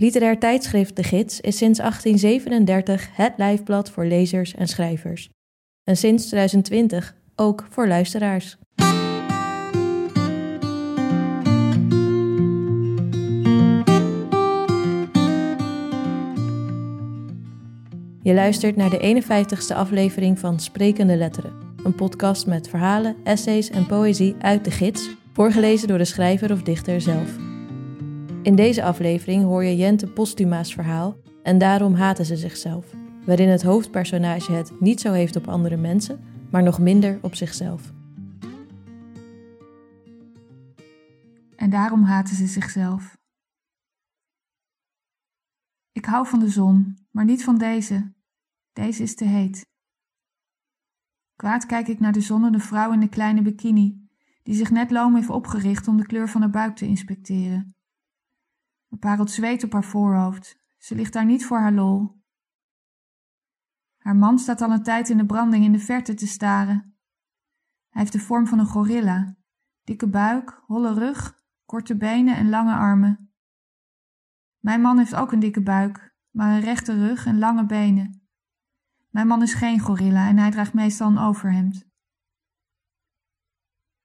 Literair tijdschrift De Gids is sinds 1837 het lijfblad voor lezers en schrijvers. En sinds 2020 ook voor luisteraars. Je luistert naar de 51ste aflevering van Sprekende Letteren, een podcast met verhalen, essays en poëzie uit de gids, voorgelezen door de schrijver of dichter zelf. In deze aflevering hoor je Jente Postuma's verhaal en daarom haten ze zichzelf, waarin het hoofdpersonage het niet zo heeft op andere mensen, maar nog minder op zichzelf. En daarom haten ze zichzelf. Ik hou van de zon, maar niet van deze. Deze is te heet. Kwaad kijk ik naar de zonnende vrouw in de kleine bikini, die zich net loom heeft opgericht om de kleur van haar buik te inspecteren. Er parelt zweet op haar voorhoofd. Ze ligt daar niet voor haar lol. Haar man staat al een tijd in de branding in de verte te staren. Hij heeft de vorm van een gorilla. Dikke buik, holle rug, korte benen en lange armen. Mijn man heeft ook een dikke buik, maar een rechte rug en lange benen. Mijn man is geen gorilla en hij draagt meestal een overhemd.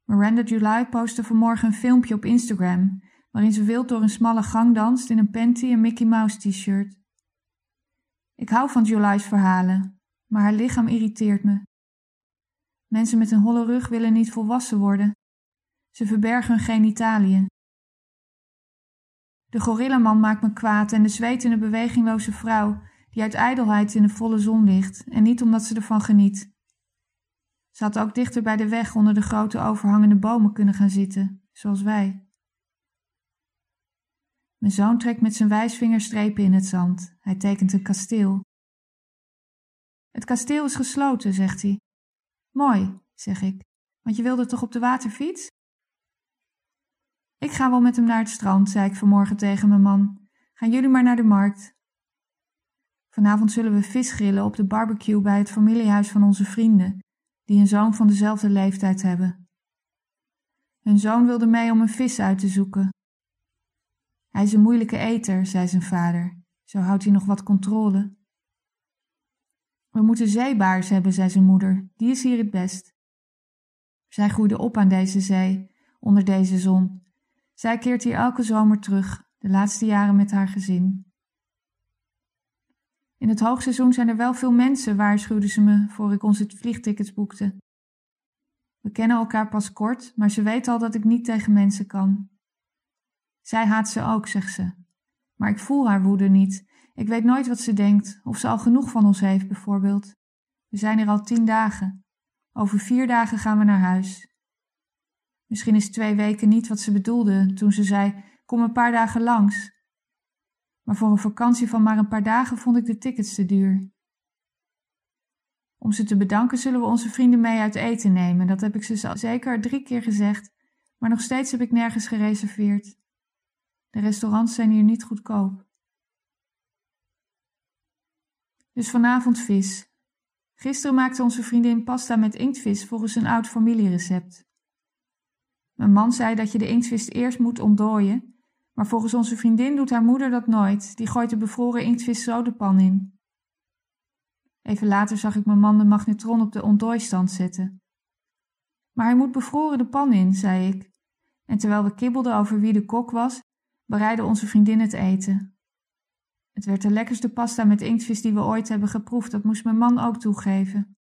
Miranda July postte vanmorgen een filmpje op Instagram waarin ze wild door een smalle gang danst in een panty en Mickey Mouse t-shirt. Ik hou van July's verhalen, maar haar lichaam irriteert me. Mensen met een holle rug willen niet volwassen worden. Ze verbergen hun genitaliën. De gorillaman maakt me kwaad en de zwetende bewegingloze vrouw die uit ijdelheid in de volle zon ligt en niet omdat ze ervan geniet. Ze had ook dichter bij de weg onder de grote overhangende bomen kunnen gaan zitten, zoals wij. Mijn zoon trekt met zijn wijsvinger strepen in het zand. Hij tekent een kasteel. Het kasteel is gesloten, zegt hij. Mooi, zeg ik, want je wilde toch op de waterfiets? Ik ga wel met hem naar het strand, zei ik vanmorgen tegen mijn man. Gaan jullie maar naar de markt. Vanavond zullen we vis grillen op de barbecue bij het familiehuis van onze vrienden, die een zoon van dezelfde leeftijd hebben. Hun zoon wilde mee om een vis uit te zoeken. Hij is een moeilijke eter, zei zijn vader. Zo houdt hij nog wat controle. We moeten zeebaars hebben, zei zijn moeder. Die is hier het best. Zij groeide op aan deze zee, onder deze zon. Zij keert hier elke zomer terug, de laatste jaren met haar gezin. In het hoogseizoen zijn er wel veel mensen, waarschuwde ze me voor ik onze vliegtickets boekte. We kennen elkaar pas kort, maar ze weet al dat ik niet tegen mensen kan. Zij haat ze ook, zegt ze. Maar ik voel haar woede niet. Ik weet nooit wat ze denkt, of ze al genoeg van ons heeft, bijvoorbeeld. We zijn er al tien dagen. Over vier dagen gaan we naar huis. Misschien is twee weken niet wat ze bedoelde toen ze zei: Kom een paar dagen langs. Maar voor een vakantie van maar een paar dagen vond ik de tickets te duur. Om ze te bedanken zullen we onze vrienden mee uit eten nemen. Dat heb ik ze zeker drie keer gezegd, maar nog steeds heb ik nergens gereserveerd. De restaurants zijn hier niet goedkoop. Dus vanavond vis. Gisteren maakte onze vriendin pasta met inktvis volgens een oud familierecept. Mijn man zei dat je de inktvis eerst moet ontdooien, maar volgens onze vriendin doet haar moeder dat nooit. Die gooit de bevroren inktvis zo de pan in. Even later zag ik mijn man de magnetron op de ontdooistand zetten. Maar hij moet bevroren de pan in, zei ik. En terwijl we kibbelden over wie de kok was, bereidde onze vriendin het eten. Het werd de lekkerste pasta met inktvis die we ooit hebben geproefd, dat moest mijn man ook toegeven.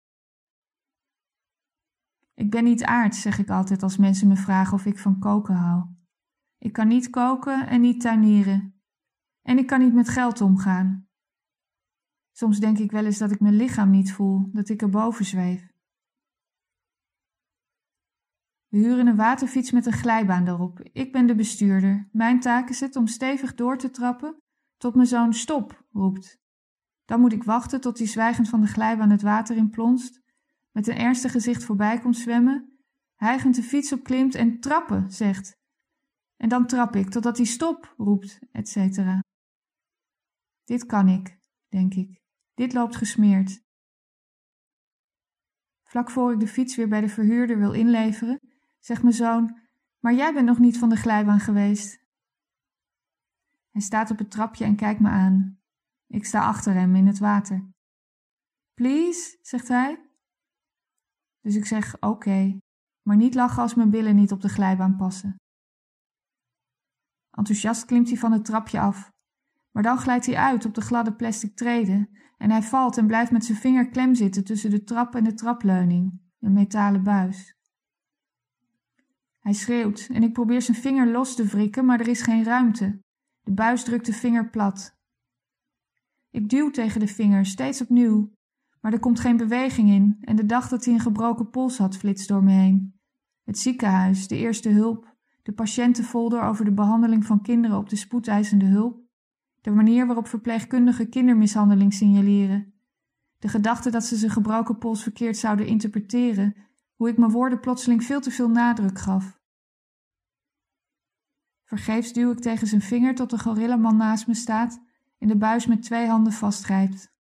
Ik ben niet aards, zeg ik altijd als mensen me vragen of ik van koken hou. Ik kan niet koken en niet tuinieren. En ik kan niet met geld omgaan. Soms denk ik wel eens dat ik mijn lichaam niet voel, dat ik erboven zweef. We huren een waterfiets met een glijbaan erop. Ik ben de bestuurder. Mijn taak is het om stevig door te trappen tot mijn zoon stop roept. Dan moet ik wachten tot hij zwijgend van de glijbaan het water in plonst, met een ernstig gezicht voorbij komt zwemmen, hijgend de fiets opklimt en trappen zegt. En dan trap ik totdat hij stop roept, etc. Dit kan ik, denk ik. Dit loopt gesmeerd. Vlak voor ik de fiets weer bij de verhuurder wil inleveren, zegt mijn zoon: Maar jij bent nog niet van de glijbaan geweest. Hij staat op het trapje en kijkt me aan. Ik sta achter hem in het water. Please, zegt hij. Dus ik zeg oké, maar niet lachen als mijn billen niet op de glijbaan passen. Enthousiast klimt hij van het trapje af, maar dan glijdt hij uit op de gladde plastic treden en hij valt en blijft met zijn vinger klem zitten tussen de trap en de trapleuning, een metalen buis. Hij schreeuwt en ik probeer zijn vinger los te wrikken, maar er is geen ruimte. De buis drukt de vinger plat. Ik duw tegen de vinger, steeds opnieuw, maar er komt geen beweging in en de dag dat hij een gebroken pols had flitst door me heen. Het ziekenhuis, de eerste hulp, de patiëntenfolder over de behandeling van kinderen op de spoedeisende hulp, de manier waarop verpleegkundigen kindermishandeling signaleren, de gedachte dat ze zijn gebroken pols verkeerd zouden interpreteren, hoe ik mijn woorden plotseling veel te veel nadruk gaf. Vergeefs duw ik tegen zijn vinger tot de gorillaman naast me staat en de buis met twee handen vastgrijpt.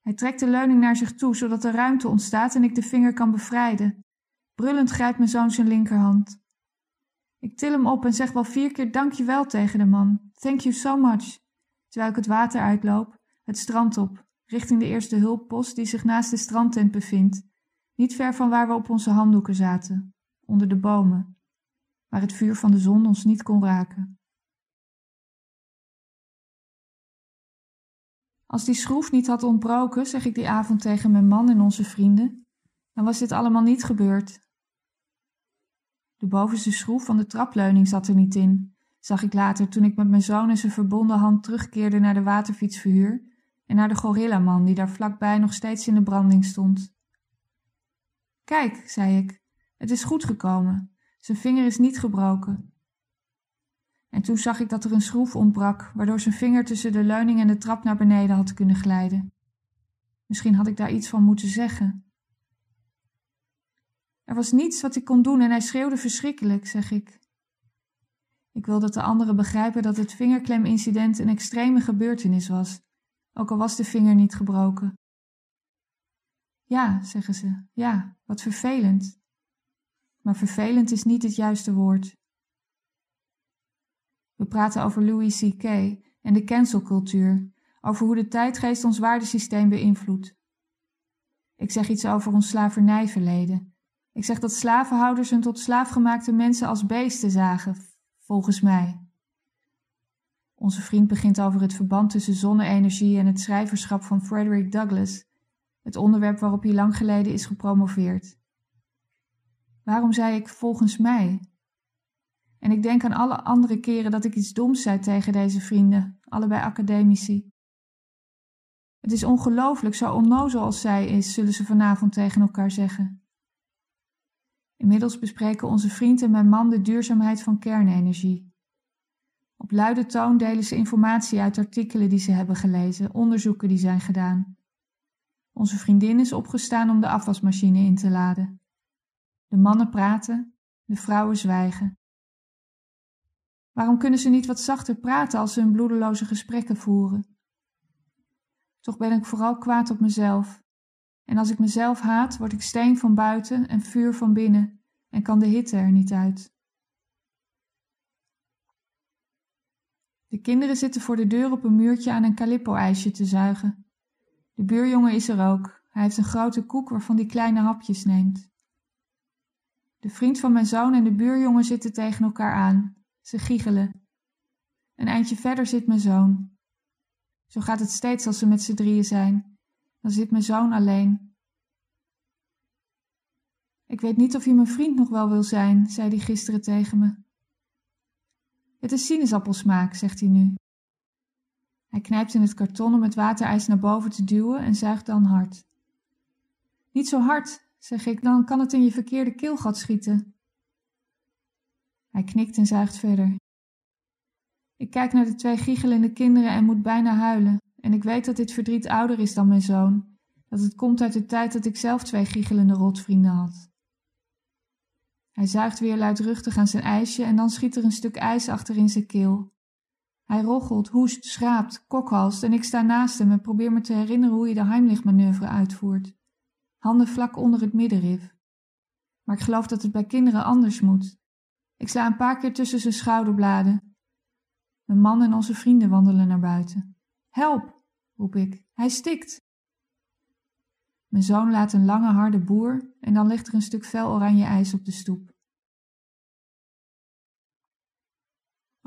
Hij trekt de leuning naar zich toe, zodat er ruimte ontstaat en ik de vinger kan bevrijden. Brullend grijpt mijn zoon zijn linkerhand. Ik til hem op en zeg wel vier keer dankjewel tegen de man. Thank you so much. Terwijl ik het water uitloop, het strand op, richting de eerste hulppost die zich naast de strandtent bevindt, niet ver van waar we op onze handdoeken zaten, onder de bomen, waar het vuur van de zon ons niet kon raken. Als die schroef niet had ontbroken, zeg ik die avond tegen mijn man en onze vrienden, dan was dit allemaal niet gebeurd. De bovenste schroef van de trapleuning zat er niet in, zag ik later toen ik met mijn zoon en zijn verbonden hand terugkeerde naar de waterfietsverhuur en naar de gorillaman die daar vlakbij nog steeds in de branding stond. Kijk, zei ik, het is goed gekomen. Zijn vinger is niet gebroken. En toen zag ik dat er een schroef ontbrak, waardoor zijn vinger tussen de leuning en de trap naar beneden had kunnen glijden. Misschien had ik daar iets van moeten zeggen. Er was niets wat ik kon doen en hij schreeuwde verschrikkelijk, zeg ik. Ik wil dat de anderen begrijpen dat het vingerklemincident een extreme gebeurtenis was, ook al was de vinger niet gebroken. Ja, zeggen ze, ja, wat vervelend. Maar vervelend is niet het juiste woord. We praten over Louis C.K. en de cancelcultuur, over hoe de tijdgeest ons waardesysteem beïnvloedt. Ik zeg iets over ons slavernijverleden. Ik zeg dat slavenhouders hun tot slaafgemaakte mensen als beesten zagen, volgens mij. Onze vriend begint over het verband tussen zonne-energie en het schrijverschap van Frederick Douglass, het onderwerp waarop hij lang geleden is gepromoveerd. Waarom zei ik volgens mij? En ik denk aan alle andere keren dat ik iets doms zei tegen deze vrienden, allebei academici. Het is ongelooflijk, zo onnozel als zij is, zullen ze vanavond tegen elkaar zeggen. Inmiddels bespreken onze vriend en mijn man de duurzaamheid van kernenergie. Op luide toon delen ze informatie uit artikelen die ze hebben gelezen, onderzoeken die zijn gedaan. Onze vriendin is opgestaan om de afwasmachine in te laden. De mannen praten, de vrouwen zwijgen. Waarom kunnen ze niet wat zachter praten als ze hun bloedeloze gesprekken voeren? Toch ben ik vooral kwaad op mezelf. En als ik mezelf haat, word ik steen van buiten en vuur van binnen en kan de hitte er niet uit. De kinderen zitten voor de deur op een muurtje aan een calippo-ijsje te zuigen. De buurjongen is er ook. Hij heeft een grote koek waarvan hij kleine hapjes neemt. De vriend van mijn zoon en de buurjongen zitten tegen elkaar aan. Ze giechelen. Een eindje verder zit mijn zoon. Zo gaat het steeds als ze met z'n drieën zijn. Dan zit mijn zoon alleen. Ik weet niet of je mijn vriend nog wel wil zijn, zei hij gisteren tegen me. Het is sinaasappelsmaak, zegt hij nu. Hij knijpt in het karton om het waterijs naar boven te duwen en zuigt dan hard. Niet zo hard, zeg ik, dan kan het in je verkeerde keelgat schieten. Hij knikt en zuigt verder. Ik kijk naar de twee giechelende kinderen en moet bijna huilen. En ik weet dat dit verdriet ouder is dan mijn zoon. Dat het komt uit de tijd dat ik zelf twee giechelende rotvrienden had. Hij zuigt weer luidruchtig aan zijn ijsje en dan schiet er een stuk ijs achter in zijn keel. Hij rochelt, hoest, schraapt, kokhalst en ik sta naast hem en probeer me te herinneren hoe je de Heimlich-manoeuvre uitvoert. Handen vlak onder het middenrif. Maar ik geloof dat het bij kinderen anders moet. Ik sla een paar keer tussen zijn schouderbladen. Mijn man en onze vrienden wandelen naar buiten. Help, roep ik, hij stikt. Mijn zoon laat een lange harde boer en dan ligt er een stuk fel oranje ijs op de stoep.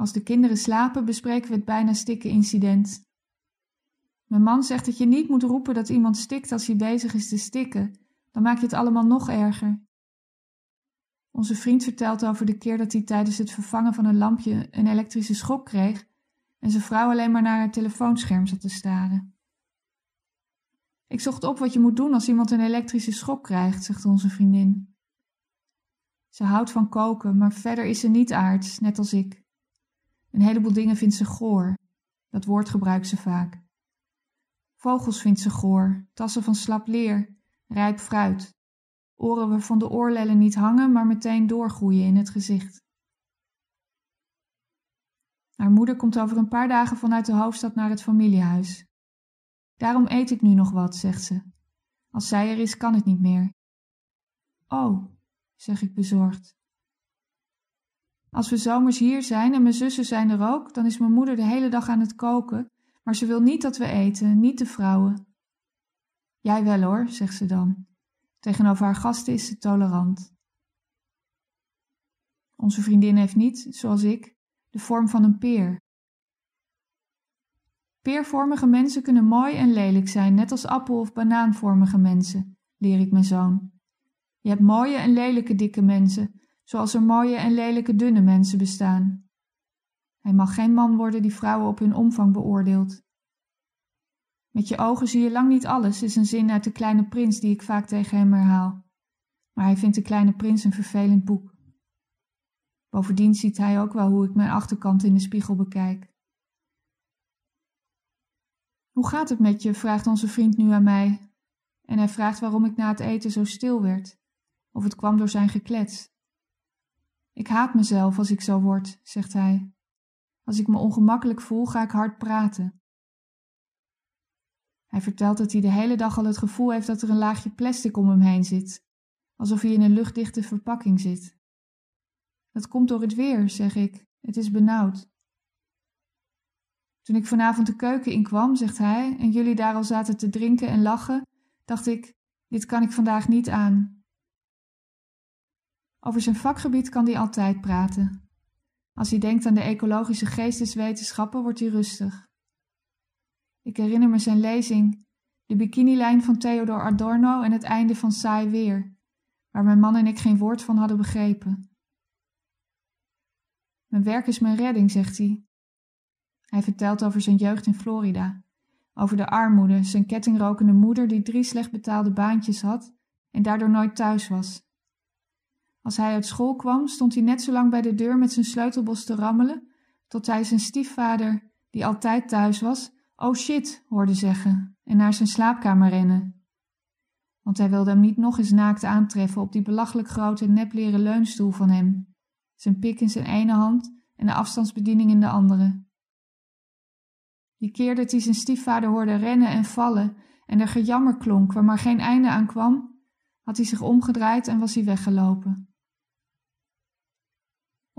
Als de kinderen slapen, bespreken we het bijna stikken incident. Mijn man zegt dat je niet moet roepen dat iemand stikt als hij bezig is te stikken, dan maak je het allemaal nog erger. Onze vriend vertelt over de keer dat hij tijdens het vervangen van een lampje een elektrische schok kreeg en zijn vrouw alleen maar naar haar telefoonscherm zat te staren. Ik zocht op wat je moet doen als iemand een elektrische schok krijgt, zegt onze vriendin. Ze houdt van koken, maar verder is ze niet aards, net als ik. Een heleboel dingen vindt ze goor. Dat woord gebruikt ze vaak. Vogels vindt ze goor, tassen van slap leer, rijp fruit. Oren waarvan de oorlellen niet hangen, maar meteen doorgroeien in het gezicht. Haar moeder komt over een paar dagen vanuit de hoofdstad naar het familiehuis. Daarom eet ik nu nog wat, zegt ze. Als zij er is, kan het niet meer. Oh, zeg ik bezorgd. Als we zomers hier zijn en mijn zussen zijn er ook, dan is mijn moeder de hele dag aan het koken, maar ze wil niet dat we eten, niet de vrouwen. Jij wel hoor, zegt ze dan. Tegenover haar gasten is ze tolerant. Onze vriendin heeft niet, zoals ik, de vorm van een peer. Peervormige mensen kunnen mooi en lelijk zijn, net als appel- of banaanvormige mensen, leer ik mijn zoon. Je hebt mooie en lelijke dikke mensen, zoals er mooie en lelijke dunne mensen bestaan. Hij mag geen man worden die vrouwen op hun omvang beoordeelt. Met je ogen zie je lang niet alles, is een zin uit De Kleine Prins die ik vaak tegen hem herhaal. Maar hij vindt De Kleine Prins een vervelend boek. Bovendien ziet hij ook wel hoe ik mijn achterkant in de spiegel bekijk. Hoe gaat het met je? vraagt onze vriend nu aan mij. En hij vraagt waarom ik na het eten zo stil werd. Of het kwam door zijn geklets. Ik haat mezelf als ik zo word, zegt hij. Als ik me ongemakkelijk voel, ga ik hard praten. Hij vertelt dat hij de hele dag al het gevoel heeft dat er een laagje plastic om hem heen zit, alsof hij in een luchtdichte verpakking zit. Dat komt door het weer, zeg ik. Het is benauwd. Toen ik vanavond de keuken inkwam, zegt hij, en jullie daar al zaten te drinken en lachen, dacht ik: dit kan ik vandaag niet aan. Over zijn vakgebied kan hij altijd praten. Als hij denkt aan de ecologische geesteswetenschappen, wordt hij rustig. Ik herinner me zijn lezing, de bikinilijn van Theodor Adorno en het einde van Saai Weer, waar mijn man en ik geen woord van hadden begrepen. Mijn werk is mijn redding, zegt hij. Hij vertelt over zijn jeugd in Florida, over de armoede, zijn kettingrokende moeder die drie slecht betaalde baantjes had en daardoor nooit thuis was. Als hij uit school kwam, stond hij net zo lang bij de deur met zijn sleutelbos te rammelen, tot hij zijn stiefvader, die altijd thuis was, oh shit hoorde zeggen en naar zijn slaapkamer rennen. Want hij wilde hem niet nog eens naakt aantreffen op die belachelijk grote nepleren leunstoel van hem, zijn pik in zijn ene hand en de afstandsbediening in de andere. Die keer dat hij zijn stiefvader hoorde rennen en vallen en er gejammer klonk waar maar geen einde aan kwam, had hij zich omgedraaid en was hij weggelopen.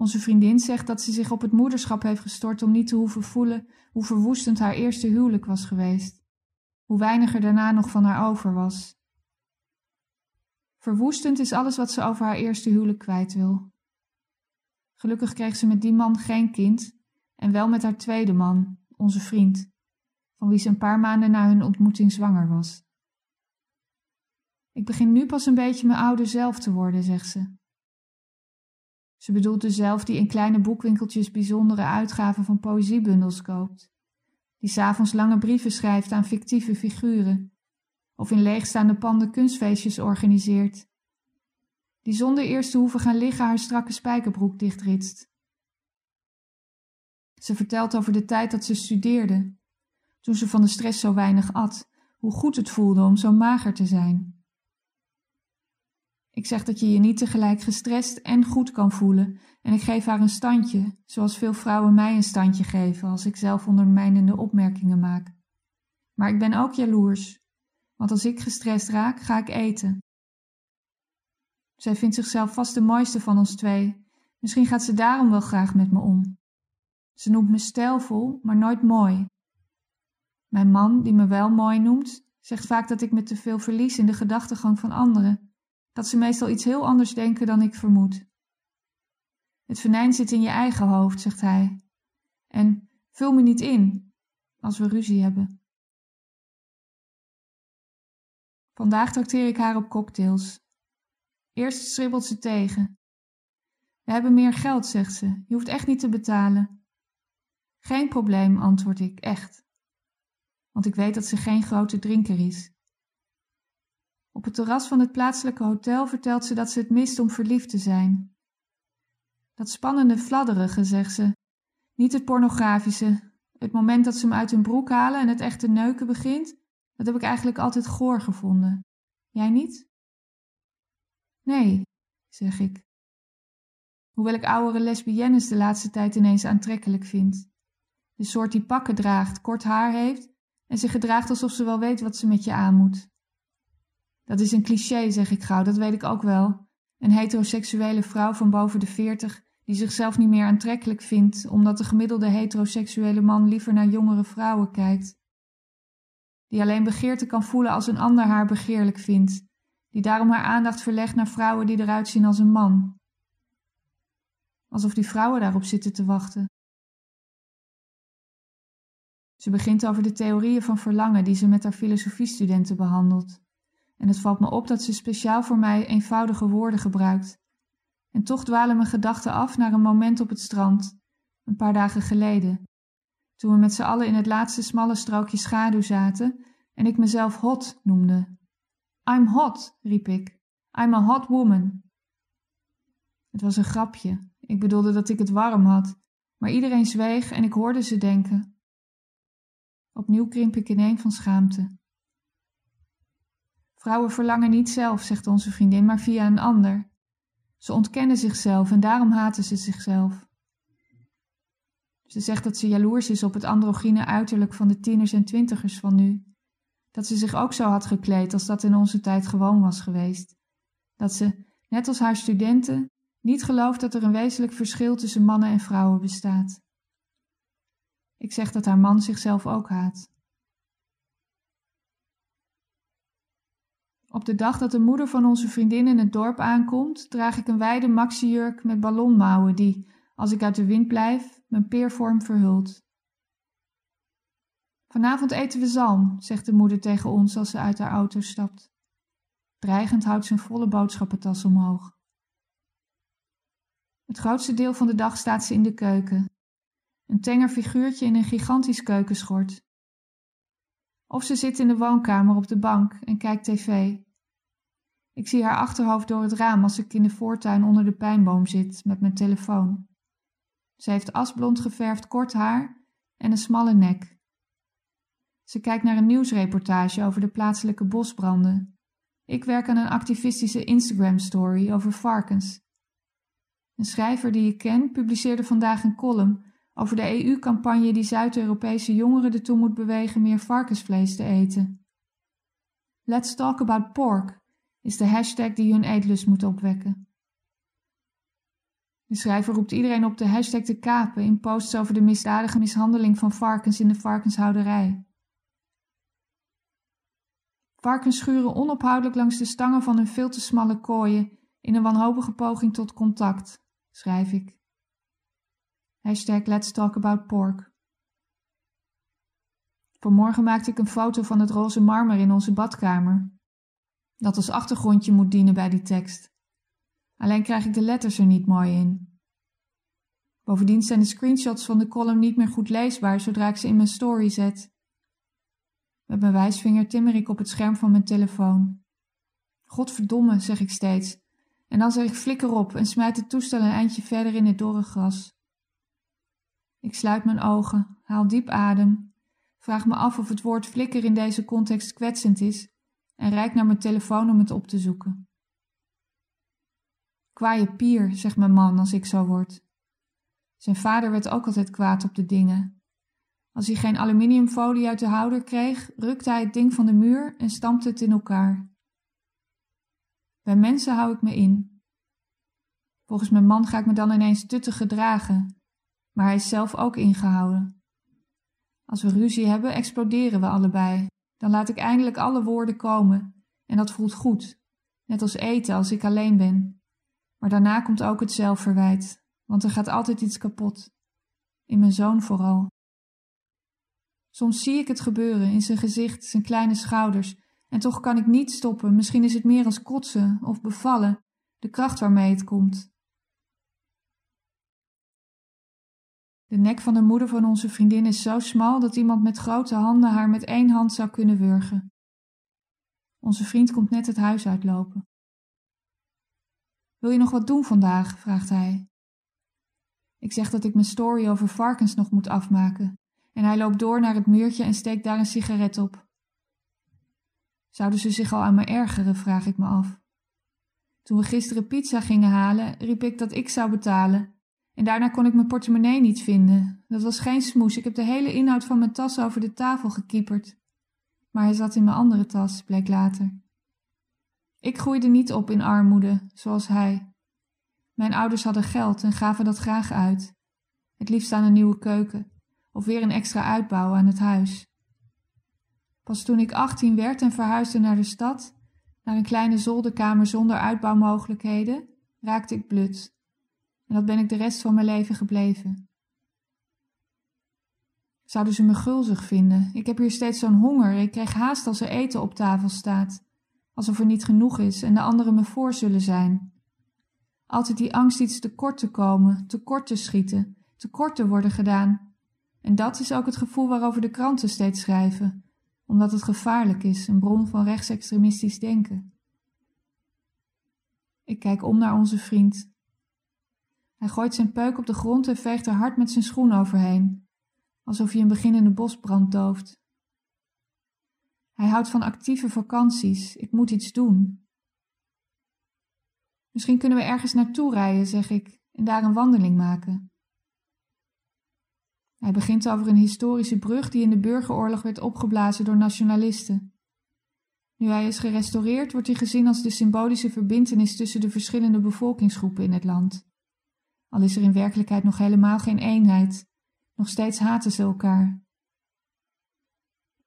Onze vriendin zegt dat ze zich op het moederschap heeft gestort om niet te hoeven voelen hoe verwoestend haar eerste huwelijk was geweest, hoe weinig er daarna nog van haar over was. Verwoestend is alles wat ze over haar eerste huwelijk kwijt wil. Gelukkig kreeg ze met die man geen kind en wel met haar tweede man, onze vriend, van wie ze een paar maanden na hun ontmoeting zwanger was. Ik begin nu pas een beetje mijn oude zelf te worden, zegt ze. Ze bedoelt dezelfde die in kleine boekwinkeltjes bijzondere uitgaven van poëziebundels koopt, die s'avonds lange brieven schrijft aan fictieve figuren, of in leegstaande panden kunstfeestjes organiseert, die zonder eerst te hoeven gaan liggen haar strakke spijkerbroek dichtritst. Ze vertelt over de tijd dat ze studeerde, toen ze van de stress zo weinig at, hoe goed het voelde om zo mager te zijn. Ik zeg dat je je niet tegelijk gestrest en goed kan voelen en ik geef haar een standje, zoals veel vrouwen mij een standje geven als ik zelf ondermijnende opmerkingen maak. Maar ik ben ook jaloers, want als ik gestrest raak, ga ik eten. Zij vindt zichzelf vast de mooiste van ons twee. Misschien gaat ze daarom wel graag met me om. Ze noemt me stijlvol, maar nooit mooi. Mijn man, die me wel mooi noemt, zegt vaak dat ik me te veel verlies in de gedachtegang van anderen, dat ze meestal iets heel anders denken dan ik vermoed. Het venijn zit in je eigen hoofd, zegt hij. En vul me niet in als we ruzie hebben. Vandaag trakteer ik haar op cocktails. Eerst stribbelt ze tegen. We hebben meer geld, zegt ze. Je hoeft echt niet te betalen. Geen probleem, antwoord ik, echt. Want ik weet dat ze geen grote drinker is. Op het terras van het plaatselijke hotel vertelt ze dat ze het mist om verliefd te zijn. Dat spannende fladderige, zegt ze. Niet het pornografische. Het moment dat ze hem uit hun broek halen en het echte neuken begint, dat heb ik eigenlijk altijd goor gevonden. Jij niet? Nee, zeg ik. Hoewel ik oudere lesbiennes de laatste tijd ineens aantrekkelijk vind. De soort die pakken draagt, kort haar heeft en zich gedraagt alsof ze wel weet wat ze met je aan moet. Dat is een cliché, zeg ik gauw, dat weet ik ook wel. Een heteroseksuele vrouw van boven de veertig die zichzelf niet meer aantrekkelijk vindt omdat de gemiddelde heteroseksuele man liever naar jongere vrouwen kijkt. Die alleen begeerte kan voelen als een ander haar begeerlijk vindt, die daarom haar aandacht verlegt naar vrouwen die eruit zien als een man. Alsof die vrouwen daarop zitten te wachten. Ze begint over de theorieën van verlangen die ze met haar filosofiestudenten behandelt. En het valt me op dat ze speciaal voor mij eenvoudige woorden gebruikt. En toch dwalen mijn gedachten af naar een moment op het strand, een paar dagen geleden, toen we met z'n allen in het laatste smalle strookje schaduw zaten en ik mezelf hot noemde. I'm hot, riep ik. I'm a hot woman. Het was een grapje. Ik bedoelde dat ik het warm had, maar iedereen zweeg en ik hoorde ze denken. Opnieuw krimp ik ineen van schaamte. Vrouwen verlangen niet zelf, zegt onze vriendin, maar via een ander. Ze ontkennen zichzelf en daarom haten ze zichzelf. Ze zegt dat ze jaloers is op het androgyne uiterlijk van de tieners en twintigers van nu. Dat ze zich ook zo had gekleed als dat in onze tijd gewoon was geweest. Dat ze, net als haar studenten, niet gelooft dat er een wezenlijk verschil tussen mannen en vrouwen bestaat. Ik zeg dat haar man zichzelf ook haat. Op de dag dat de moeder van onze vriendin in het dorp aankomt, draag ik een wijde maxijurk met ballonmouwen die, als ik uit de wind blijf, mijn peervorm verhult. Vanavond eten we zalm, zegt de moeder tegen ons als ze uit haar auto stapt. Dreigend houdt ze een volle boodschappentas omhoog. Het grootste deel van de dag staat ze in de keuken. Een tenger figuurtje in een gigantisch keukenschort. Of ze zit in de woonkamer op de bank en kijkt tv. Ik zie haar achterhoofd door het raam als ik in de voortuin onder de pijnboom zit met mijn telefoon. Ze heeft asblond geverfd kort haar en een smalle nek. Ze kijkt naar een nieuwsreportage over de plaatselijke bosbranden. Ik werk aan een activistische Instagram-story over varkens. Een schrijver die ik ken publiceerde vandaag een column over de EU-campagne die Zuid-Europese jongeren ertoe moet bewegen meer varkensvlees te eten. Let's talk about pork is de hashtag die hun eetlust moet opwekken. De schrijver roept iedereen op de hashtag te kapen in posts over de misdadige mishandeling van varkens in de varkenshouderij. Varkens schuren onophoudelijk langs de stangen van hun veel te smalle kooien in een wanhopige poging tot contact, schrijf ik. Hashtag Let's Talk About Pork. Vanmorgen maakte ik een foto van het roze marmer in onze badkamer, dat als achtergrondje moet dienen bij die tekst. Alleen krijg ik de letters er niet mooi in. Bovendien zijn de screenshots van de column niet meer goed leesbaar zodra ik ze in mijn story zet. Met mijn wijsvinger timmer ik op het scherm van mijn telefoon. Godverdomme, zeg ik steeds. En dan zeg ik flikker op en smijt het toestel een eindje verder in het dorre gras. Ik sluit mijn ogen, haal diep adem, vraag me af of het woord flikker in deze context kwetsend is en reik naar mijn telefoon om het op te zoeken. Kwaaie pier, zegt mijn man als ik zo word. Zijn vader werd ook altijd kwaad op de dingen. Als hij geen aluminiumfolie uit de houder kreeg, rukte hij het ding van de muur en stampte het in elkaar. Bij mensen hou ik me in. Volgens mijn man ga ik me dan ineens tuttig gedragen Maar hij is zelf ook ingehouden. Als we ruzie hebben, exploderen we allebei. Dan laat ik eindelijk alle woorden komen. En dat voelt goed. Net als eten als ik alleen ben. Maar daarna komt ook het zelfverwijt, want er gaat altijd iets kapot. In mijn zoon vooral. Soms zie ik het gebeuren in zijn gezicht, zijn kleine schouders, en toch kan ik niet stoppen. Misschien is het meer als kotsen of bevallen, de kracht waarmee het komt. De nek van de moeder van onze vriendin is zo smal dat iemand met grote handen haar met één hand zou kunnen wurgen. Onze vriend komt net het huis uitlopen. Wil je nog wat doen vandaag? vraagt hij. Ik zeg dat ik mijn story over varkens nog moet afmaken, en hij loopt door naar het muurtje en steekt daar een sigaret op. Zouden ze zich al aan me ergeren, vraag ik me af. Toen we gisteren pizza gingen halen, riep ik dat ik zou betalen. En daarna kon ik mijn portemonnee niet vinden. Dat was geen smoes, ik heb de hele inhoud van mijn tas over de tafel gekieperd. Maar hij zat in mijn andere tas, bleek later. Ik groeide niet op in armoede, zoals hij. Mijn ouders hadden geld en gaven dat graag uit. Het liefst aan een nieuwe keuken of weer een extra uitbouw aan het huis. Pas toen ik 18 werd en verhuisde naar de stad, naar een kleine zolderkamer zonder uitbouwmogelijkheden, raakte ik blut. En dat ben ik de rest van mijn leven gebleven. Zouden ze me gulzig vinden? Ik heb hier steeds zo'n honger. Ik krijg haast als er eten op tafel staat. Alsof er niet genoeg is en de anderen me voor zullen zijn. Altijd die angst iets tekort te komen, tekort te schieten, tekort te worden gedaan. En dat is ook het gevoel waarover de kranten steeds schrijven omdat het gevaarlijk is, een bron van rechtsextremistisch denken. Ik kijk om naar onze vriend. Hij gooit zijn peuk op de grond en veegt er hard met zijn schoen overheen, alsof hij een beginnende bosbrand dooft. Hij houdt van actieve vakanties. Ik moet iets doen. Misschien kunnen we ergens naartoe rijden, zeg ik, en daar een wandeling maken. Hij begint over een historische brug die in de burgeroorlog werd opgeblazen door nationalisten. Nu hij is gerestaureerd, wordt hij gezien als de symbolische verbintenis tussen de verschillende bevolkingsgroepen in het land. Al is er in werkelijkheid nog helemaal geen eenheid, nog steeds haten ze elkaar.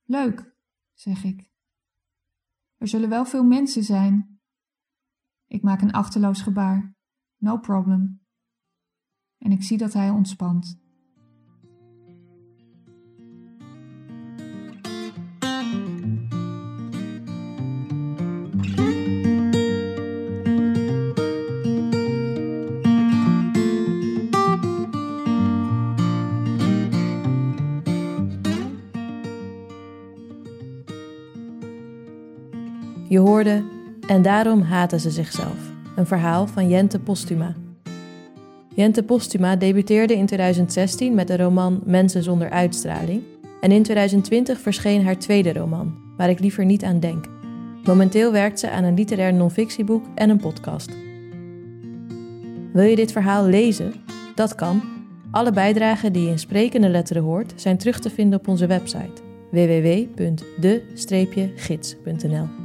Leuk, zeg ik. Er zullen wel veel mensen zijn. Ik maak een achterloos gebaar. No problem. En ik zie dat hij ontspant. Je hoorde En daarom haten ze zichzelf. Een verhaal van Jente Postuma. Jente Postuma debuteerde in 2016 met de roman Mensen zonder uitstraling. En in 2020 verscheen haar tweede roman, Waar ik liever niet aan denk. Momenteel werkt ze aan een literair non-fictieboek en een podcast. Wil je dit verhaal lezen? Dat kan. Alle bijdragen die je in sprekende letteren hoort zijn terug te vinden op onze website www.de-gids.nl.